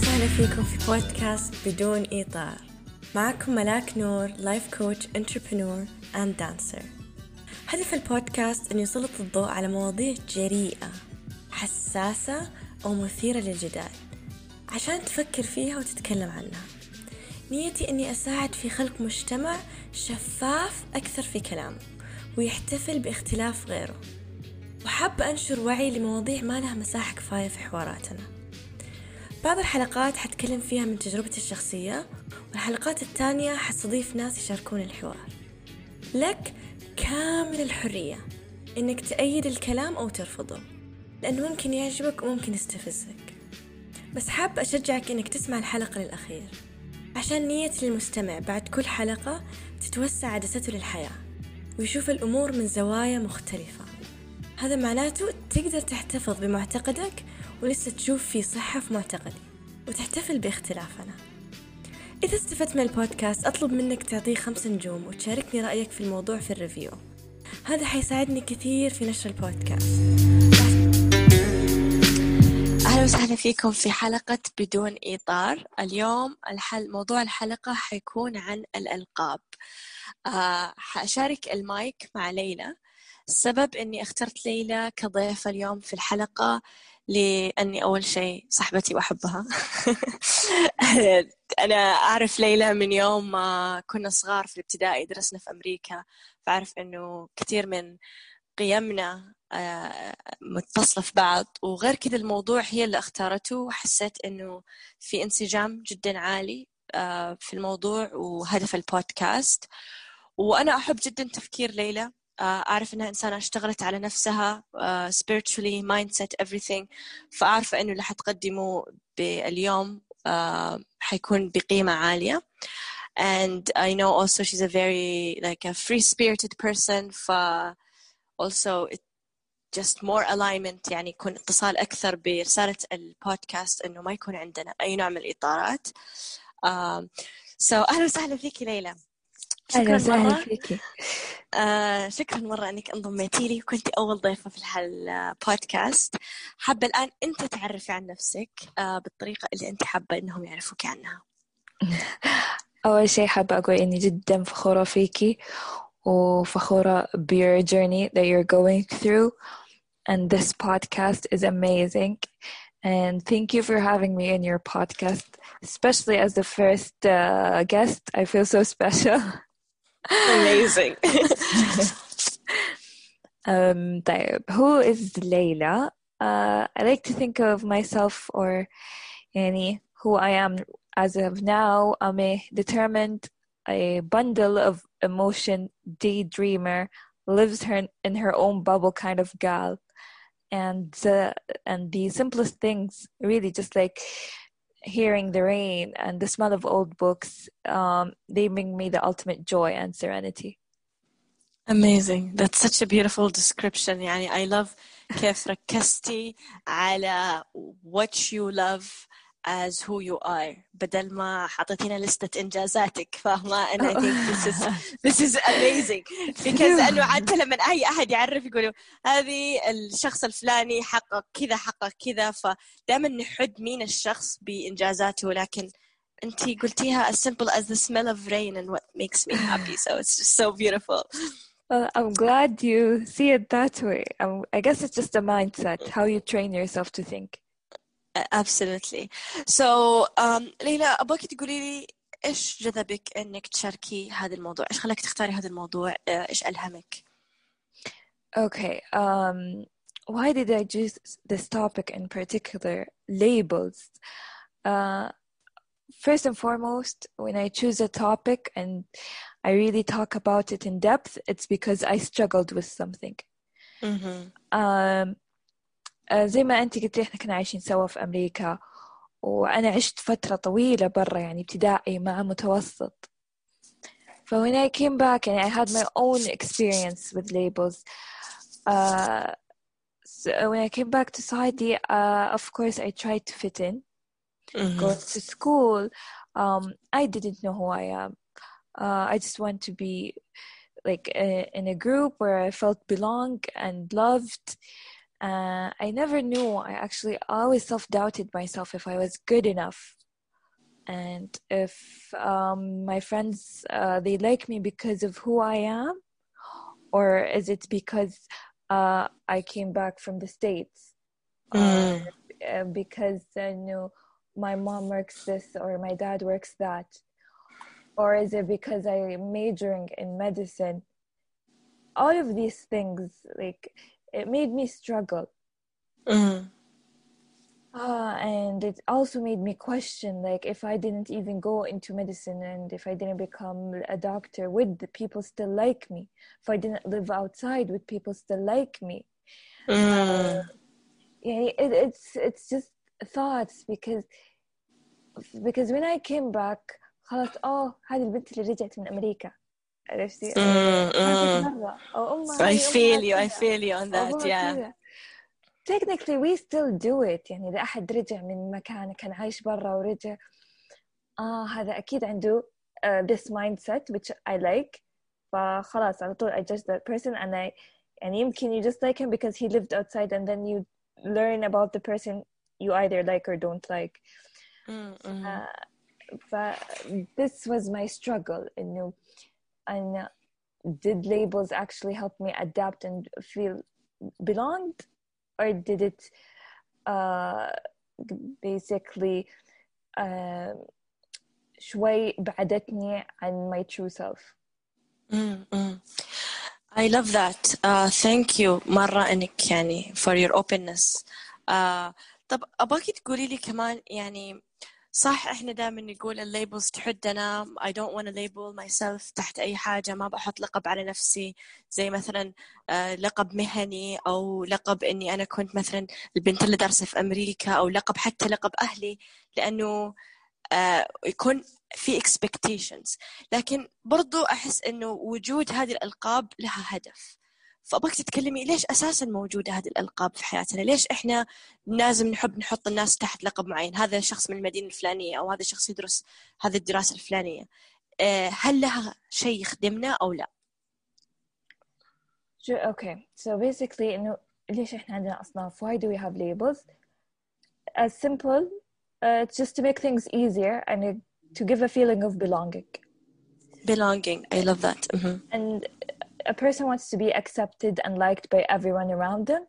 وسهلا فيكم في بودكاست بدون إطار. معكم ملاك نور لايف كوتش انتربرنور اند دانسر هدف البودكاست أن يسلط الضوء على مواضيع جريئة حساسة أو مثيرة للجدال عشان تفكر فيها وتتكلم عنها. نيتي أني أساعد في خلق مجتمع شفاف أكثر في كلامه ويحتفل باختلاف غيره. وحابة أنشر وعي لمواضيع ما لها مساحة كفاية في حواراتنا. بعض الحلقات حتكلم فيها من تجربتي الشخصية والحلقات التانية حستضيف ناس يشاركون الحوار. لك كامل الحرية إنك تأيد الكلام أو ترفضه لأنه ممكن يعجبك وممكن يستفزك. بس حاب أشجعك إنك تسمع الحلقة للأخير عشان نية المستمع بعد كل حلقة تتوسع عدسته للحياة ويشوف الأمور من زوايا مختلفة. هذا معناته تقدر تحتفظ بمعتقدك ولسه تشوف في صحة في معتقدي وتحتفل باختلافنا. إذا استفدت من البودكاست أطلب منك تعطيه خمس نجوم وتشاركني رأيك في الموضوع في الريفيو. هذا حيساعدني كثير في نشر البودكاست. أهلا وسهلا فيكم في حلقة بدون إطار. اليوم الحل موضوع الحلقة حيكون عن الألقاب. آه حأشارك المايك مع ليلى. السبب أني اخترت ليلى كضيفة اليوم في الحلقة لأني أول شيء صاحبتي وأحبها أنا أعرف ليلى من يوم ما كنا صغار في الابتدائي درسنا في أمريكا. فأعرف أنه كثير من قيمنا متصلة في بعض. وغير كذا الموضوع هي اللي اختارته. وحسيت أنه في انسجام جدا عالي في الموضوع وهدف البودكاست. وأنا أحب جدا تفكير ليلى. أعرف أنها إنسانة اشتغلت على نفسها uh, spiritually mindset everything. فأعرف أنه اللي حتقدمه باليوم uh, حيكون بقيمة عالية. And I know also she's a very like a free spirited person. ف also it just more alignment يعني يكون اتصال أكثر برسالة البودكاست أنه ما يكون عندنا أي نوع من الإطارات. uh, so أهلا وسهلا فيكي ليلى. شكرا مرة. فيكي. آه شكرا مرة أنك انضميتي لي وكنت أول ضيفة في البودكاست حابة الآن أنت تعرفي عن نفسك آه بالطريقة اللي أنت حابة أنهم يعرفوك عنها. أول شيء حابة أقول إني جدا فخورة فيكي وفخورة ب your journey that you're going through. And this podcast is amazing. And thank you for having me in your podcast especially as the first uh, guest. I feel so special. amazing um, طيب who is Layla uh, I like to think of myself or يعني who I am as of now I'm a determined a bundle of emotion daydreamer lives her in her own bubble kind of gal and uh, and the simplest things really just like hearing the rain and the smell of old books um, they bring me the ultimate joy and serenity amazing that's such a beautiful description يعني I love كيف ركزتي على what you love as who you are. بدل ما حطيتينا لستة إنجازاتك فاهمة؟ And I think this is this is amazing. Because لأنه عادة لما أي أحد يعرف يقولوا هذه الشخص الفلاني حقق كذا حقق كذا. فدائما نحد مين الشخص بإنجازاته. لكن أنت قلتيها as simple as the smell of rain and what makes me happy. So it's just so beautiful. Well, I'm glad you see it that way. I'm, I guess it's just a mindset, how you train yourself to think absolutely so um, ليلى أبغاك تقولي لي إيش جذبك إنك تشاركي هذا الموضوع إيش خلاك تختاري هذا الموضوع إيش ألهمك Okay, um, why did I choose this topic in particular? Labels. Uh, first and foremost, when I choose a topic and I really talk about it in depth, it's because I struggled with something. mm-hmm. um, زي ما أنت قلتي إحنا كنا عايشين سوا في أمريكا وأنا عشت فترة طويلة برا يعني ابتدائي مع متوسط ف when I came back and I had my own experience with labels uh, so when I came back to Saudi uh, of course I tried to fit in Mm-hmm. go to school um, I didn't know who I am uh, I just want to be like uh, in a group where I felt belong and loved uh, I never knew. I actually always self doubted myself if I was good enough, and if um, my friends uh, they like me because of who I am, or is it because uh, I came back from the states, Mm. uh, because I know my mom works this or my dad works that, or is it because I'm majoring in medicine? All of these things, like it made me struggle. Mm. Ah, and it also made me question like if I didn't even go into medicine and if I didn't become a doctor, would the people still like me? If I didn't live outside, would people still like me? Mm. Yeah, it, it's it's just thoughts because because when I came back خلاص اه هذه البنت اللي رجعت من أمريكا عرفتي؟ Mm. ما Mm. كنت مرة أو أمها I هي feel أمها you I كذا. feel you on that أبوها yeah كذا. technically we still do it يعني إذا أحد رجع من مكان كان عايش برا ورجع آه هذا أكيد عنده uh, this mindset which I like فخلاص على طول I judge that person and I يعني يمكن you just like him because he lived outside and then you learn about the person you either like or don't like Mm, mm. uh, ف this was my struggle إنه and did labels actually help me adapt and feel belonged or did it uh, basically uh, شوي بعدتني عن my true self Mm, mm. I love that. Uh, thank you مرة إنك يعني for your openness. Uh, طب أبغاكي تقولي لي كمان يعني صح إحنا دائما نقول الليبلز تحدنا. I don't want to label myself تحت أي حاجة ما بحط لقب على نفسي. زي مثلا uh, لقب مهني أو لقب إني أنا كنت مثلا البنت اللي دارسة في أمريكا أو لقب حتى لقب أهلي. لأنه uh, يكون في expectations. لكن برضو أحس إنه وجود هذه الألقاب لها هدف. فأبغاك تتكلمي ليش أساسا موجودة هذه الألقاب في حياتنا؟ ليش إحنا لازم نحب نحط الناس تحت لقب معين؟ هذا شخص من المدينة الفلانية أو هذا شخص يدرس هذه الدراسة الفلانية. آه، هل لها شيء يخدمنا أو لا؟ okay. So basically إنه ليش إحنا عندنا أصناف؟ Why do we have labels? As simple uh, just to make things easier and to give a feeling of belonging. Belonging. I love that. Mhm. and a person wants to be accepted and liked by everyone around them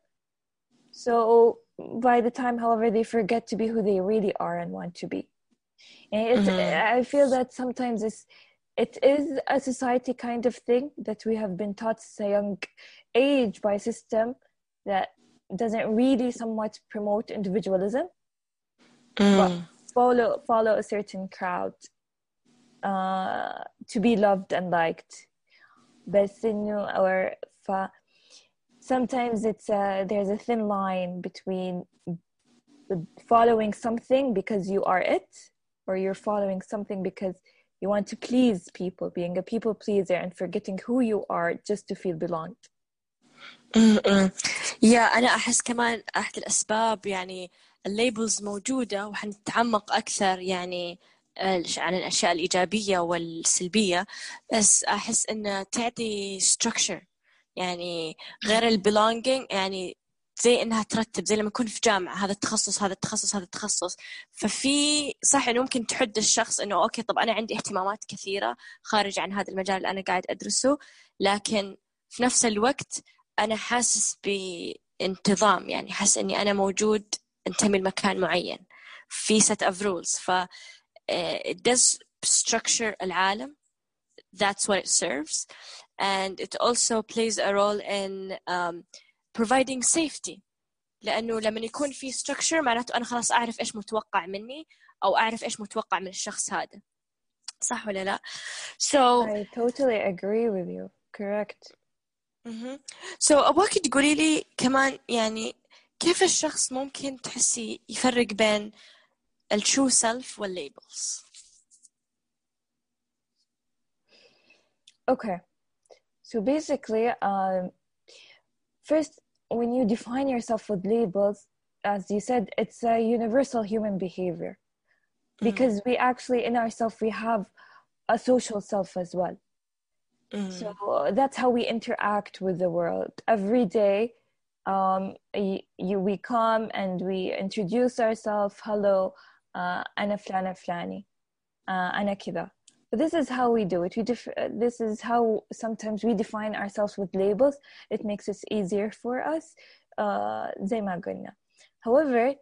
so by the time however they forget to be who they really are and want to be and it's, Mhm. i feel that sometimes it's it is a society kind of thing that we have been taught since a young age by a system that doesn't really somewhat promote individualism Mm. follow follow a certain crowd uh, to be loved and liked بس إنه or ف sometimes it's uh, there's a thin line between following something because you are it or you're following something because you want to please people being a people pleaser and forgetting who you are just to feel belonged م-م. يا أنا أحس كمان أحد الأسباب يعني الليبلز موجودة وحنتعمق أكثر يعني الش- عن الأشياء الإيجابية والسلبية بس أحس إن تعطي structure. يعني غير البelonging يعني زي إنها ترتب زي لما يكون في جامعة هذا التخصص هذا التخصص هذا التخصص. ففي صح إنه ممكن تحد الشخص إنه أوكي طب أنا عندي اهتمامات كثيرة خارج عن هذا المجال اللي أنا قاعد أدرسه لكن في نفس الوقت أنا حاسس بانتظام يعني حاسس إني أنا موجود أنتمي لمكان معين. في set of rules. ف it does structure العالم that's what it serves and it also plays a role in um, providing safety لأنه لما يكون في structure معناته أنا خلاص أعرف إيش متوقع مني أو أعرف إيش متوقع من الشخص هذا صح ولا لا so I totally agree with you correct مهم. so أبغاك تقولي لي كمان يعني كيف الشخص ممكن تحسي يفرق بين الترو سيلف والليبلز Okay. So basically, um, first, when you define yourself with labels, as you said, it's a universal human behavior because we actually, in ourselves, we have a social self as well. Mm. So that's how we interact with the world. Every day, um, you, we come and we introduce ourselves hello uh, أنا فلانة فلاني uh, أنا كذا but this is how we do it we def- this is how sometimes we define ourselves with labels it makes it easier for us uh, زي ما قلنا however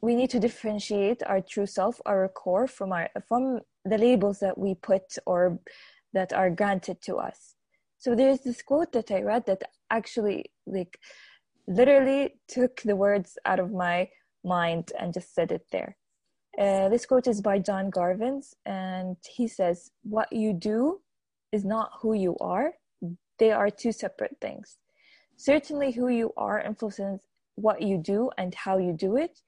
we need to differentiate our true self our core from our from the labels that we put or that are granted to us so there's this quote that i read that actually like literally took the words out of my mind and just set it there uh, this quote is by john garvins and he says what you do is not who you are they are two separate things certainly who you are influences what you do and how you do it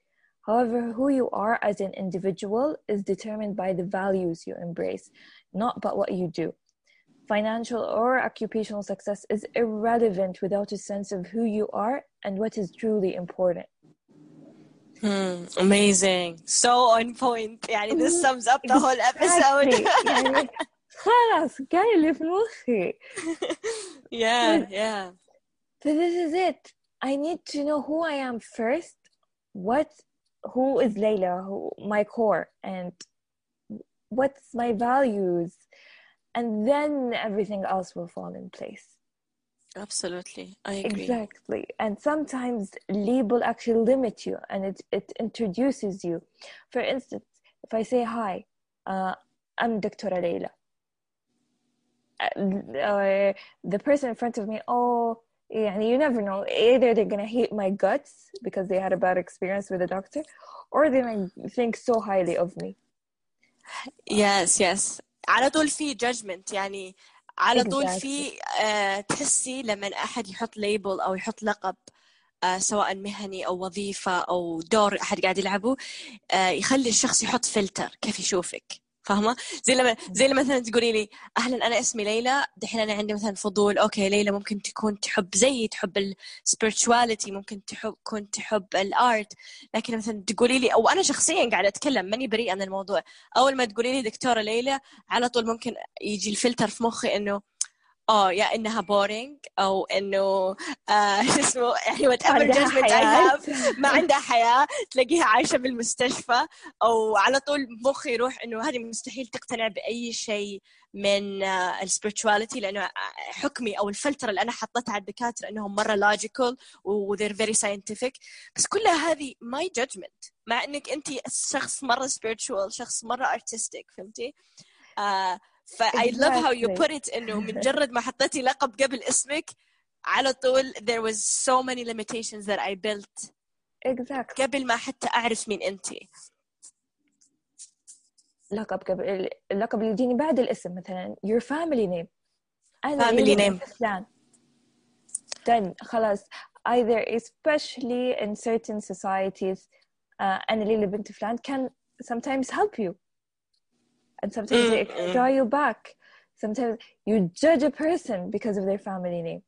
However, who you are as an individual is determined by the values you embrace, not but what you do. Financial or occupational success is irrelevant without a sense of who you are and what is truly important. Hmm, amazing. So on point. يعني this sums up the whole episode. يعني خلاص جاي اللي في مخي. Yeah, yeah. So this is it. I need to know who I am first, what who is Layla, who, my core, and what's my values, and then everything else will fall in place. Absolutely, I agree. Exactly, and sometimes label actually limit you, and it it introduces you. For instance, if I say hi, uh, I'm Dr. Layla. Uh, uh, the person in front of me, oh, يعني you never know either they're gonna hate my guts because they had a bad experience with a doctor or they might think so highly of me yes yes على طول في judgment يعني على exactly. طول في uh, تحسي لما أحد يحط ليبل أو يحط لقب uh, سواء مهني أو وظيفة أو دور أحد قاعد يلعبه uh, يخلي الشخص يحط فلتر كيف يشوفك فاهمة؟ زي لما زي لما مثلا تقولي لي أهلا أنا اسمي ليلى. دحين أنا عندي مثلا فضول أوكي ليلى ممكن تكون تحب زيي تحب السبيرتشواليتي ممكن تحب تكون تحب الارت لكن مثلا تقولي لي أو أنا شخصيا قاعدة أتكلم ماني بريئة من الموضوع. أول ما تقولي لي دكتورة ليلى على طول ممكن يجي الفلتر في مخي إنه آه يا إنها بورينج أو إنه آه شو اسمه يعني وات ايفر جادجمنت اي هاف ما عندها حياة تلاقيها عايشة بالمستشفى أو على طول مخي يروح إنه هذه مستحيل تقتنع بأي شيء من uh, السبirituality لأنه حكمي أو الفلتر اللي أنا حطيتها على الدكاترة إنهم مرة لوجيكال و they're very scientific. بس كلها هذه ماي جادجمنت مع إنك انت شخص مرة spiritual شخص مرة artistic فهمتي؟ uh, ف I love how you put it انه مجرد ما حطيتي لقب قبل اسمك على طول there was so many limitations that I built exactly قبل ما حتى اعرف مين انت لقب قبل اللقب اللي يجيني بعد الاسم مثلا your family name أنا family name فلان then خلاص either especially in certain societies uh, أنا ليلى بنت فلان can sometimes help you and sometimes mm, they mm. draw you back sometimes you judge a person because of their family name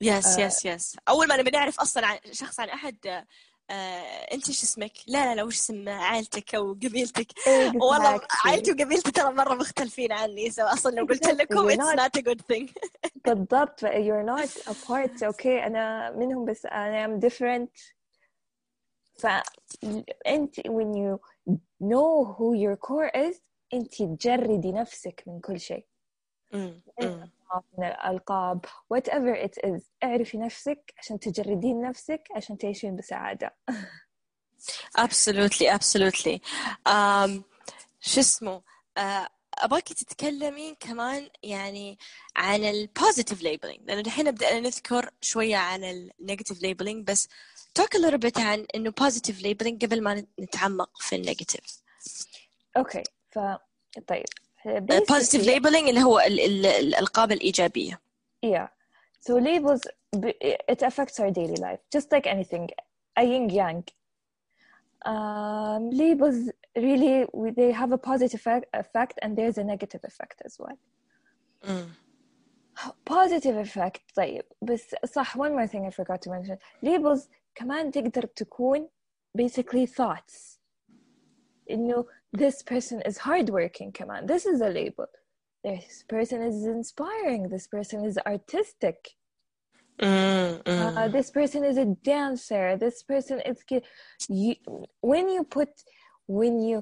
yes uh, yes yes اول ما نبي نعرف اصلا عن شخص عن احد آه، انت شو اسمك؟ لا لا لا وش اسم عائلتك او قبيلتك؟ exactly. والله عائلتي وقبيلتي ترى مره مختلفين عني سو اصلا لو قلت لكم it's not, not a good thing بالضبط you're not a part okay انا منهم بس انا am different فانت when you know who your core is. انت تجردي نفسك من كل شيء. من الألقاب؟ Whatever it is اعرفي نفسك عشان تجردين نفسك عشان تعيشين بسعادة. Absolutely absolutely. um, شو اسمه؟ uh, أبغاكي تتكلمين كمان يعني عن البوزيتيف labeling. لأنه دحين بدأنا نذكر شوية عن النيجاتيف labeling بس talk a little bit عن إنه positive labeling قبل ما نتعمق في النيجاتيف اوكي ف طيب positive labeling اللي هو ال ال الألقاب الإيجابية yeah so labels it affects our daily life just like anything a yin yang um, labels really they have a positive effect and there's a negative effect as well mm. positive effect طيب بس صح one more thing I forgot to mention labels كمان تقدر تكون basically thoughts إنه this person is hardworking كمان this is a label this person is inspiring this person is artistic Mm, Uh, mm. this person is a dancer. This person is ki- you, when you put when you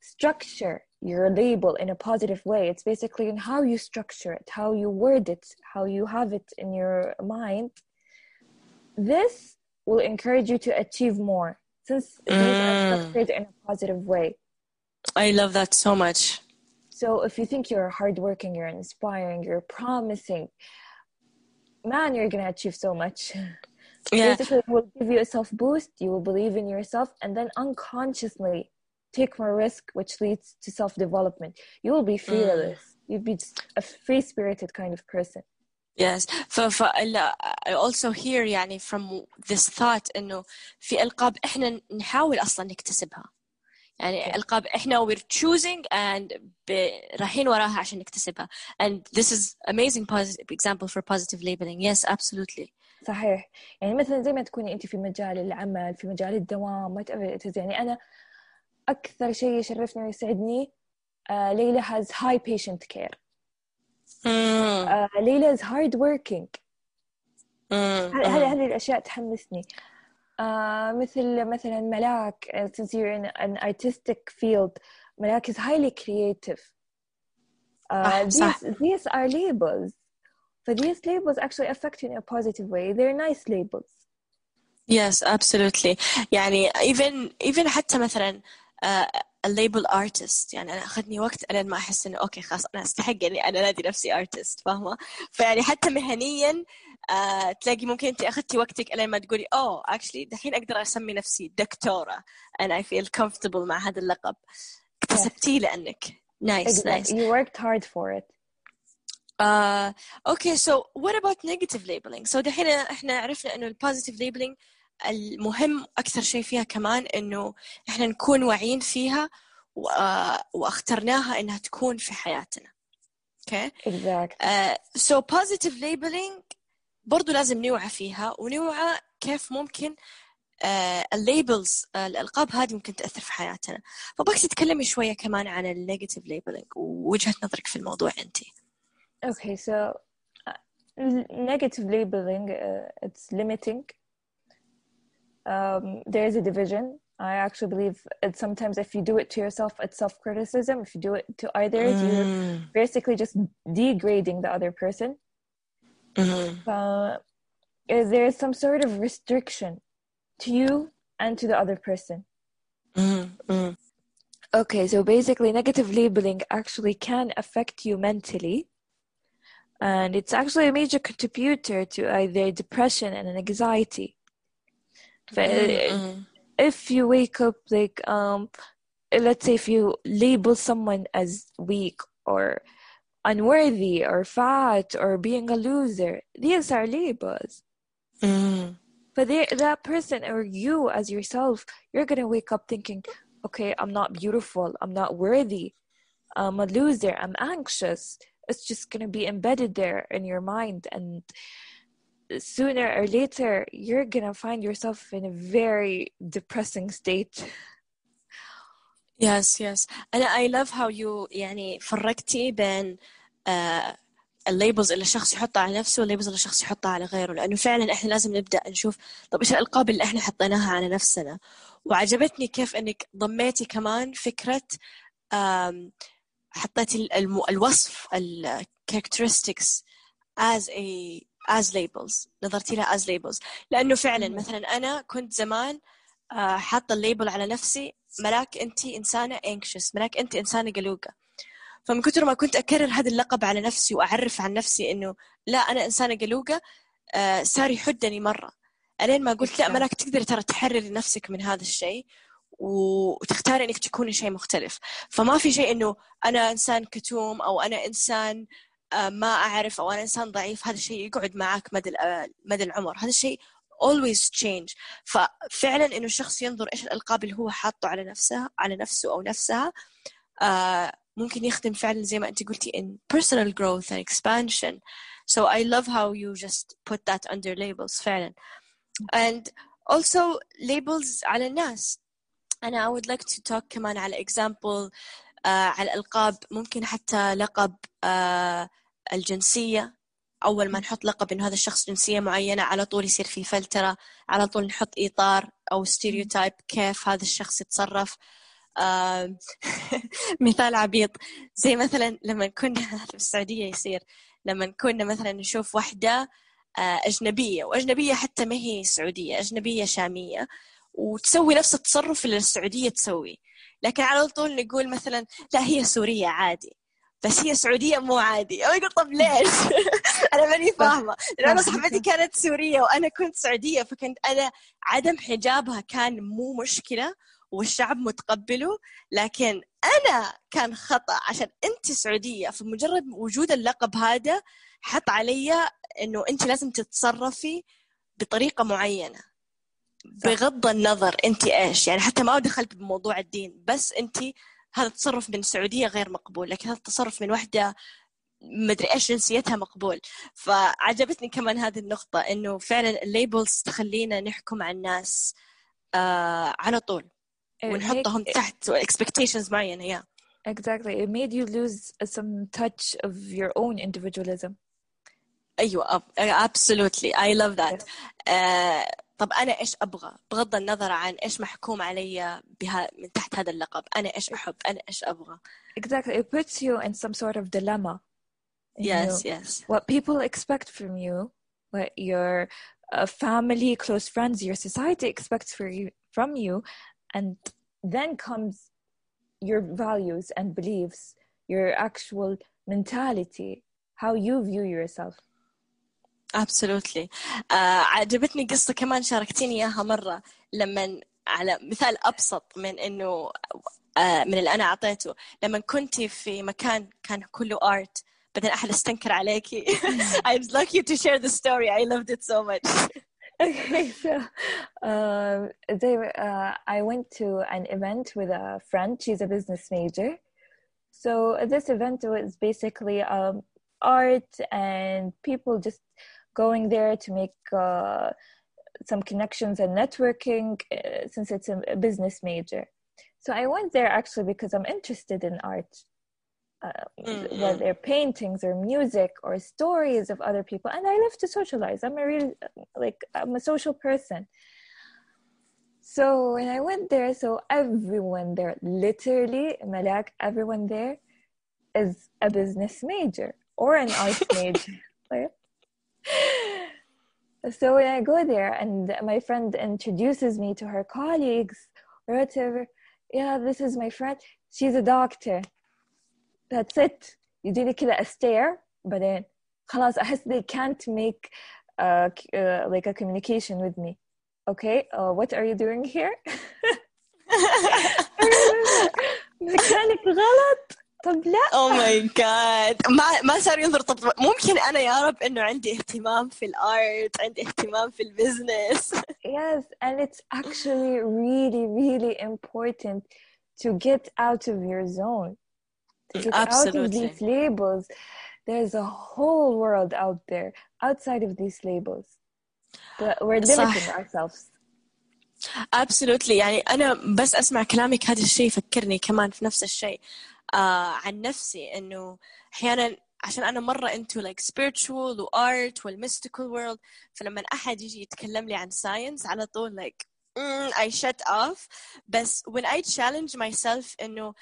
structure your label in a positive way. It's basically in how you structure it, how you word it, how you have it in your mind. This will encourage you to achieve more since these are Mm. structured in a positive way. I love that so much. So if you think you're hardworking, you're inspiring, you're promising, man, you're gonna achieve so much. Yeah. Basically, it will give you a self boost. You will believe in yourself, and then unconsciously take more risk, which leads to self development. You will be fearless. You'll be just a free spirited kind of person. Yes ف ف لا, I also hear يعني from this thought إنه في ألقاب إحنا نحاول أصلا نكتسبها يعني ألقاب إحنا we're choosing and ب... رايحين وراها عشان نكتسبها and this is amazing positive example for positive labeling yes absolutely صحيح يعني مثلا زي ما تكوني انت في مجال العمل في مجال الدوام whatever it is يعني انا اكثر شيء يشرفني ويسعدني آه ليلى has high patient care mm. آه ليلى is hard working Mm. هذه هذه هذه الاشياء تحمسني آه مثل مثلا ملاك uh, since you're in an artistic field ملاك is highly creative uh, صح، صح. these, these are labels but these labels actually affect you in a positive way they're nice labels Yes, absolutely. يعني even even حتى مثلا uh, a label artist يعني أنا أخذني وقت أنا ما أحس إنه أوكي خلاص أنا أستحق إني أنا نادي نفسي artist فاهمة؟ فيعني حتى مهنيا uh, تلاقي ممكن أنت أخذتي وقتك ألين ما تقولي أوه actually دحين أقدر أسمي نفسي دكتورة and I feel comfortable مع هذا اللقب اكتسبتيه لأنك nice exactly. nice you worked hard for it Uh, okay, so what about negative labeling? So دحين احنا عرفنا انه البوزيتيف labeling المهم أكثر شيء فيها كمان إنه إحنا نكون واعيين فيها آه، وأخترناها إنها تكون في حياتنا. أوكي okay. سو بوزيتيف ليبلينج برضو لازم نوعى فيها ونوعى كيف ممكن آه، الليبلز uh, الألقاب هذه ممكن تأثر في حياتنا. فبكس تكلمي شوية كمان عن النيجاتيف ليبلينج ووجهة نظرك في الموضوع انت أوكي سو negative labeling uh, it's limiting um, there is a division. I actually believe it sometimes if you do it to yourself it's self-criticism. If you do it to others you're Mm, basically just degrading the other person. Mhm. uh, is there some sort of restriction to you and to the other person? Mm, mm, Okay, so basically, negative labeling actually can affect you mentally, and it's actually a major contributor to either depression and anxiety. But mm, if you wake up like, um, let's say if you label someone as weak or unworthy or fat or being a loser, these are labels. mm, But they, that person or you as yourself, you're gonna wake up thinking, okay, I'm not beautiful, I'm not worthy, I'm a loser, I'm anxious. It's just gonna be embedded there in your mind, and sooner or later, you're gonna find yourself in a very depressing state. Yes, yes. أنا I love how you يعني فرقتي بين آه الليبلز اللي الشخص يحطها على نفسه والليبلز اللي الشخص يحطها على غيره لأنه فعلا إحنا لازم نبدأ نشوف طب إيش الألقاب اللي إحنا حطيناها على نفسنا وعجبتني كيف إنك ضميتي كمان فكرة آم، حطيتي الوصف ال characteristics as a as labels. نظرتي لها as labels. لأنه فعلا. مثلا أنا كنت زمان آه، حاطة الليبل على نفسي ملاك أنت إنسانة anxious ملاك أنت إنسانة قلوقة. فمن كثر ما كنت أكرر هذا اللقب على نفسي وأعرف عن نفسي إنه لا أنا إنسانة قلوقة آه، صار يحدني مرة. ألين ما قلت لا. ملاك تقدري ترى تحرري نفسك من هذا الشيء وتختاري إنك تكوني شيء مختلف. فما في شيء إنه أنا إنسان كتوم أو أنا إنسان ما أعرف أو أنا إنسان ضعيف هذا الشيء يقعد معك مدى ال- مدى العمر. هذا الشيء always change. ففعلا إنه الشخص ينظر إيش الألقاب اللي هو حاطه على نفسها على نفسه أو نفسها آه، ممكن يخدم فعلا زي ما أنت قلتي in personal growth and expansion. So I love how you just put that under labels فعلا. And also labels على الناس. أنا I would like to talk كمان على example آه على الألقاب ممكن حتى لقب آه الجنسية. أول ما نحط لقب إنه هذا الشخص جنسية معينة على طول يصير في فلترة على طول نحط إطار أو ستيريوتايب كيف هذا الشخص يتصرف. آه مثال عبيط. زي مثلا لما كنا في السعودية يصير لما كنا مثلا نشوف واحدة آه أجنبية وأجنبية حتى ما هي سعودية أجنبية شامية. وتسوي نفس التصرف اللي السعودية تسوي. لكن على طول نقول مثلا لا هي سورية عادي. بس هي سعودية مو عادي. أو يقول طب ليش؟ أنا ماني فاهمة. لأن أنا صاحبتي كانت سورية وأنا كنت سعودية فكنت أنا عدم حجابها كان مو مشكلة والشعب متقبله. لكن أنا كان خطأ عشان أنت سعودية فمجرد وجود اللقب هذا حط علي إنه أنت لازم تتصرفي بطريقة معينة. بغض النظر انت إيش يعني حتى ما دخلت بموضوع الدين بس انت هذا التصرف من سعوديه غير مقبول لكن هذا التصرف من واحدة مدري إيش جنسيتها مقبول. فعجبتني كمان هذه النقطة إنه فعلا الليبلز تخلينا نحكم على الناس آه على طول ونحطهم تحت expectations معينة yeah. Exactly. It made you lose some touch of your own individualism. أيوه absolutely. I love that. Uh, طب انا ايش ابغى بغض النظر عن ايش محكوم علي بها من تحت هذا اللقب انا ايش احب انا ايش ابغى exactly it puts you in some sort of dilemma yes you, yes what people expect from you what your uh, family close friends your society expects for you from you and then comes your values and beliefs your actual mentality how you view yourself absolutely uh, عجبتني قصة كمان شاركتيني إياها مرة لما على مثال أبسط من إنه uh, من اللي أنا أعطيته لما كنت في مكان كان كله art بعدين أحد استنكر عليكي I'd like you to share the story I loved it so much okay so um, they, uh, I went to an event with a friend she's a business major so this event was basically um, art and people just going there to make uh, some connections and networking uh, since it's a, business major. So I went there actually because I'm interested in art, uh, mm-hmm. whether paintings or music or stories of other people. And I love to socialize. I'm a real, like, I'm a social person. So when I went there, so everyone there, literally, Malak, everyone there is a business major or an art major. Like, so when I go there and my friend introduces me to her colleagues or whatever, yeah, this is my friend. She's a doctor. That's it. يديني كده stare بعدين خلاص أحس they can't make uh, uh, like a communication with me. Okay, uh, what are you doing here? مكانك غلط طب لا أو ماي جاد ما ما صار ينظر طب ممكن أنا يا رب انه عندي اهتمام في الارت عندي اهتمام في البزنس yes and it's actually really really important to get out of your zone to get Absolutely. out of these labels there's a whole world out there outside of these labels but we're limiting ourselves Absolutely يعني أنا بس أسمع كلامك هذا الشيء يفكرني كمان في نفس الشيء آه عن نفسي إنه أحيانا عشان أنا مرة انتو like spiritual و art والميستيكال world فلما أحد يجي يتكلم لي عن science على طول like mm, I shut off. بس when I challenge myself إنه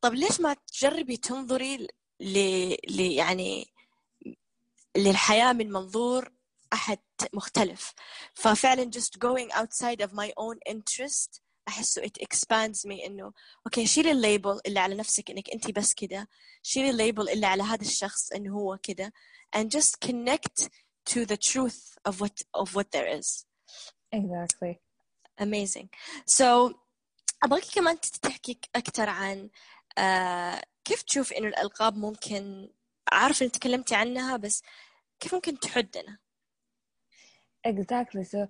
طب ليش ما تجربي تنظري ل... ل... يعني للحياة من منظور أحد مختلف. ففعلا just going outside of my own interest أحسه it expands me إنه أوكي شيلي الليبل اللي على نفسك إنك انت بس كده. شيلي الليبل اللي على هذا الشخص إنه هو كده. And just connect to the truth of what of what there is. Exactly. Amazing. So أبغاك كمان تحكي أكثر عن uh, كيف تشوف إنه الألقاب ممكن عارفه انك تكلمتي عنها بس كيف ممكن تحدنا؟ Exactly. So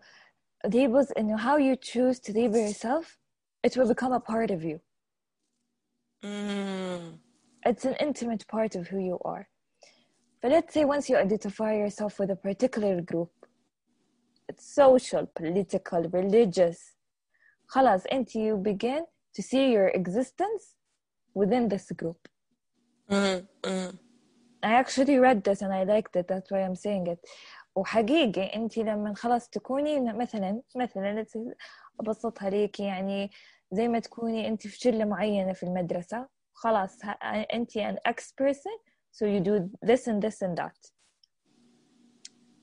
labels and how you choose to label yourself, it will become a part of you. Mm. It's an intimate part of who you are. But let's say once you identify yourself with a particular group, it's social, political, religious. خلاص, and you begin to see your existence within this group. Mm, mm. I actually read this and I liked it that's why I'm saying it وحقيقي انت لما خلاص تكوني مثلا مثلا أبسطها ليك يعني زي ما تكوني انت في شله معينة في المدرسة خلاص انت an X person so you do this and this and that.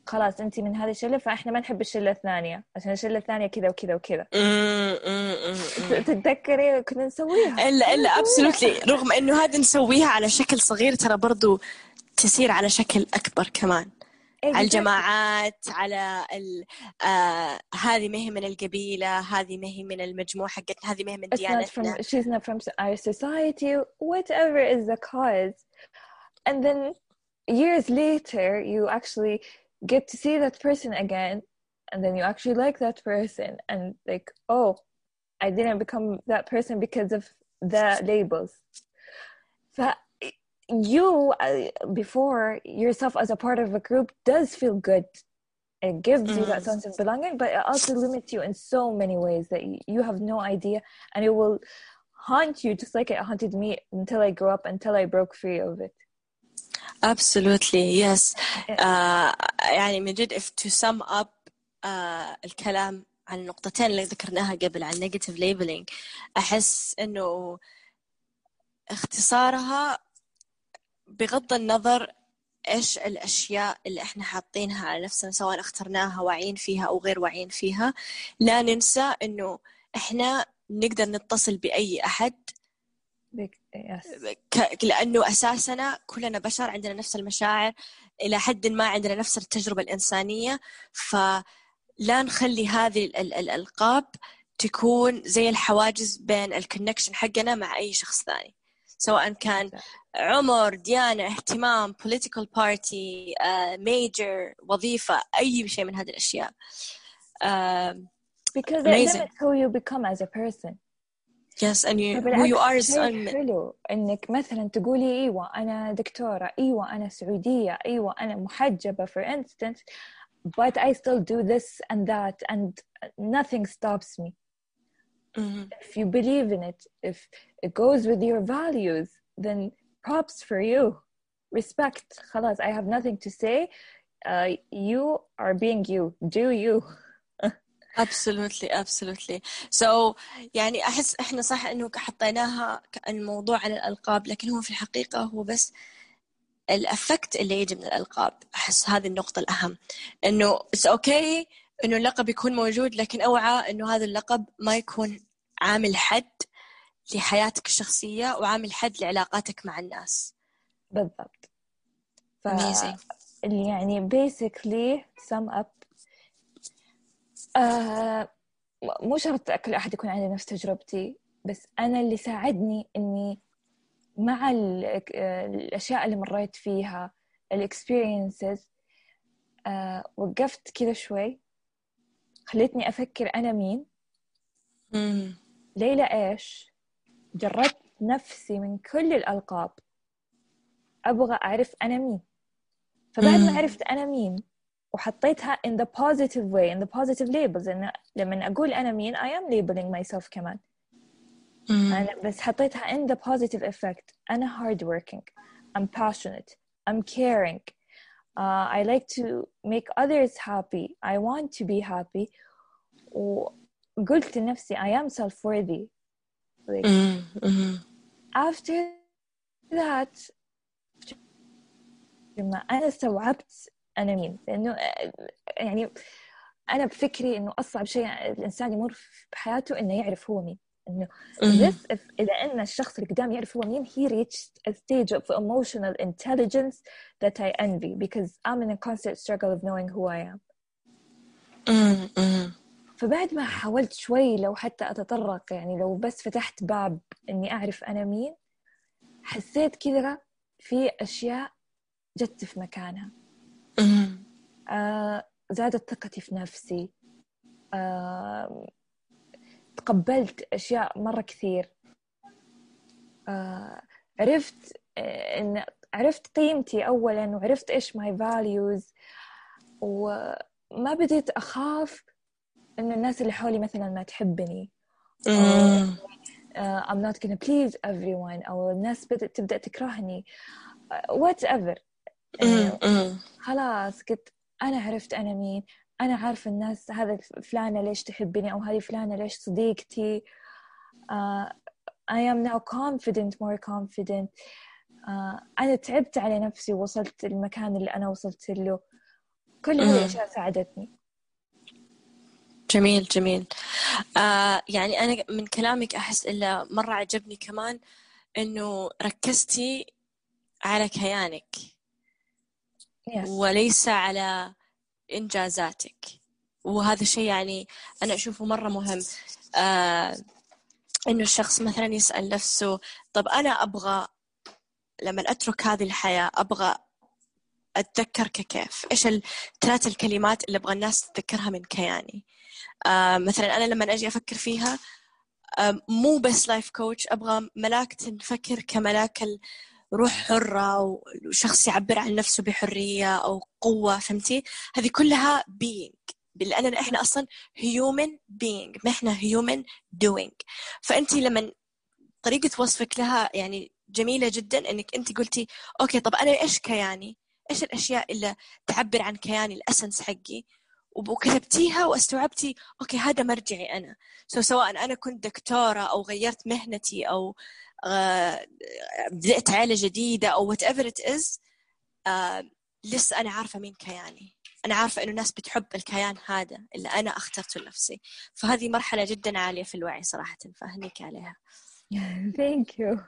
خلاص انت من هذه الشله فإحنا ما نحب الشله الثانية عشان الشله الثانية كذا وكذا وكذا. تتذكري كنا نسويها؟ إلا إلا ابسولوتلي رغم إنه هذا نسويها على شكل صغير ترى برضو تسير على شكل أكبر كمان. على الجماعات على ال... آه هذه ما هي من القبيلة هذه ما هي من المجموعة حقتنا هذه ما هي من ديانتنا from, she's not from our society whatever is the cause and then years later you actually get to see that person again and then you actually like that person and like oh I didn't become that person because of the labels so you uh, before yourself as a part of a group does feel good it gives mm. you that mm. sense of belonging but it also limits you in so many ways that you have no idea and it will haunt you just like it haunted me until I grew up until I broke free of it absolutely yes uh, يعني من جد if to sum up uh, الكلام عن النقطتين اللي ذكرناها قبل عن negative labeling أحس إنه اختصارها بغض النظر إيش الأشياء اللي إحنا حاطينها على نفسنا سواء اخترناها واعيين فيها أو غير واعيين فيها لا ننسى إنه إحنا نقدر نتصل بأي أحد لأنه اساسنا كلنا بشر عندنا نفس المشاعر إلى حد ما عندنا نفس التجربة الإنسانية. فلا نخلي هذه الألقاب تكون زي الحواجز بين الكونكشن حقنا مع أي شخص ثاني. سواء كان عمر ديانة اهتمام political party uh, major وظيفة أي شيء من هذه الأشياء uh, because amazing. limits who you become as a person yes and you, who you are is حلو انك مثلا تقولي أيوه أنا دكتورة أيوه أنا سعودية أيوه أنا محجبة for instance but I still do this and that and nothing stops me mm-hmm. if you believe in it if it goes with your values then props for you respect خلاص I have nothing to say uh, you are being you do you absolutely absolutely so يعني أحس إحنا صح إنه حطيناها الموضوع على الألقاب لكن هو في الحقيقة هو بس الأفكت اللي يجي من الألقاب أحس هذه النقطة الأهم إنه it's okay إنه اللقب يكون موجود لكن أوعى إنه هذا اللقب ما يكون عامل حد لحياتك الشخصية وعامل حد لعلاقاتك مع الناس. بالضبط. ف... اللي يعني basically sum up آه مو شرط كل أحد يكون عنده نفس تجربتي بس أنا اللي ساعدني إني مع الأشياء اللي مريت فيها الإكسبيرينسز آه وقفت كذا شوي خلتني أفكر أنا مين. ليلى إيش جردت نفسي من كل الألقاب أبغى أعرف أنا مين فبعد ما عرفت أنا مين وحطيتها in the positive way in the positive labels إن لما أقول أنا مين I am labeling myself كمان أنا بس حطيتها in the positive effect أنا hard working I'm passionate I'm caring uh, I like to make others happy I want to be happy وقلت لنفسي I am self-worthy like mm-hmm. after that لما أنا استوعبت أنا مين لأنه يعني أنا بفكري إنه أصعب شيء الإنسان يمر بحياته إنه يعرف هو مين إنه this if إذا أن الشخص اللي قدامي يعرف هو مين he reached a stage of emotional intelligence that I envy because I'm in a constant struggle of knowing who I am mm-hmm. فبعد ما حاولت شوي لو حتى أتطرق يعني لو بس فتحت باب إني أعرف أنا مين حسيت كذا في أشياء جت في مكانها. آه زادت ثقتي في نفسي. آه تقبلت أشياء مرة كثير. آه عرفت آه، إن عرفت قيمتي أولا وعرفت إيش ماي فاليوز وما بديت أخاف إن الناس اللي حولي مثلا ما تحبني uh, I'm not gonna please everyone أو الناس بدأت تبدأ تكرهني. وات ايفر أمم، أمم. خلاص قلت أنا عرفت أنا مين. أنا عارفة الناس هذا فلانة ليش تحبني أو هذه فلانة ليش صديقتي. uh, I am now confident more confident. uh, أنا تعبت على نفسي ووصلت المكان اللي أنا وصلت له. كل هذه. الأشياء ساعدتني. جميل جميل. آه يعني أنا من كلامك أحس إلا مرة عجبني كمان إنه ركزتي على كيانك yes. وليس على إنجازاتك. وهذا الشيء يعني أنا أشوفه مرة مهم. آه إنه الشخص مثلا يسأل نفسه طب أنا أبغى لما أترك هذه الحياة أبغى أتذكر ككيف إيش الثلاث الكلمات اللي أبغى الناس تتذكرها من كياني. آه مثلا أنا لما أجي أفكر فيها آه مو بس لايف كوتش أبغى ملاك تنفكر كملاك روح حرة وشخص يعبر عن نفسه بحرية أو قوة فهمتي؟ هذه كلها being. لأننا إحنا أصلا human being. ما إحنا human doing. فأنت لما طريقة وصفك لها يعني جميلة جدا إنك أنت قلتي أوكي طب أنا إيش كياني؟ إيش الأشياء اللي تعبر عن كياني الأسنس حقي؟ وكتبتيها واستوعبتي أوكي هذا مرجعي أنا. سو سواء أنا كنت دكتورة أو غيرت مهنتي أو آه، بدأت عائلة جديدة أو وات ايفر ات از لسه أنا عارفة مين كياني. أنا عارفة إنه الناس بتحب الكيان هذا اللي أنا أخترته لنفسي. فهذه مرحلة جدا عالية في الوعي صراحة فأهنيك عليها. Thank you.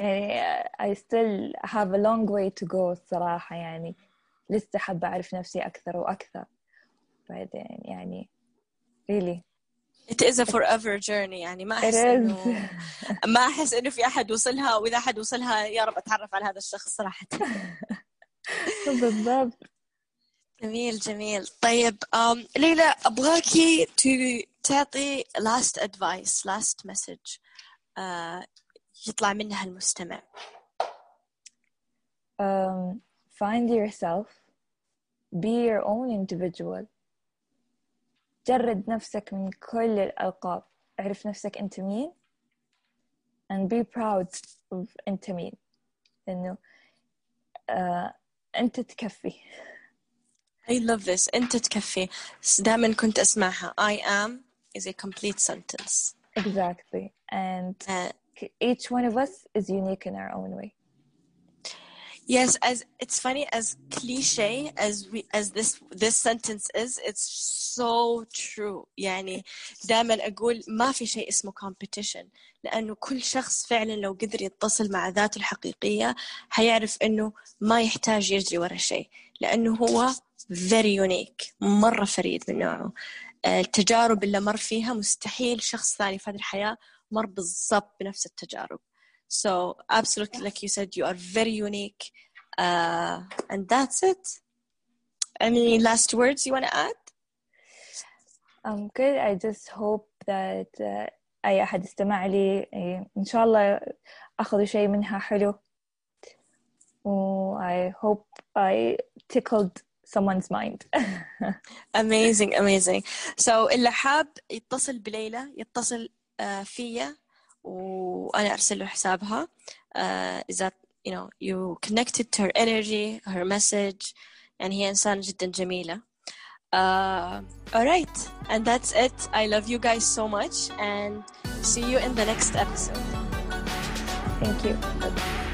يعني I still have a long way to go الصراحة يعني لسه حابة أعرف نفسي أكثر وأكثر. بعدين يعني really. It is a forever journey. يعني ما is. إنه ما أحس إنه في أحد وصلها وإذا أحد وصلها يا رب أتعرف على هذا الشخص صراحة بالضبط. جميل جميل. طيب um, ليلى أبغاكي to تعطي last advice last message uh, يطلع منها المستمع. Um, find yourself. Be your own individual. جرد نفسك من كل الألقاب اعرف نفسك أنت مين and be proud of أنت مين إنه uh, أنت تكفي I love this أنت تكفي دائما كنت أسمعها I am is a complete sentence exactly and uh, each one of us is unique in our own way Yes, as it's funny as cliche as we as this this sentence is, it's so true. يعني دائما أقول ما في شيء اسمه competition. لأنه كل شخص فعلا لو قدر يتصل مع ذاته الحقيقية حيعرف إنه ما يحتاج يجري ورا شيء. لأنه هو very unique مرة فريد من نوعه. التجارب اللي مر فيها مستحيل شخص ثاني في هذه الحياة مر بالضبط بنفس التجارب. So absolutely, like you said, you are very unique, uh, and that's it. Any last words you want to add? um, good I just hope that uh, أي أحد استمع لي إيه، إن شاء الله أخذوا شيء منها حلو و I hope I tickled someone's mind Amazing, amazing. So اللي حاب يتصل بليلى يتصل uh, فيا وأنا أرسل له حسابها. Uh, is that you know you connected to her energy, her message, يعني هي إنسانة جدا جميلة. Uh, all right, and that's it. I love you guys so much, and see you in the next episode. thank you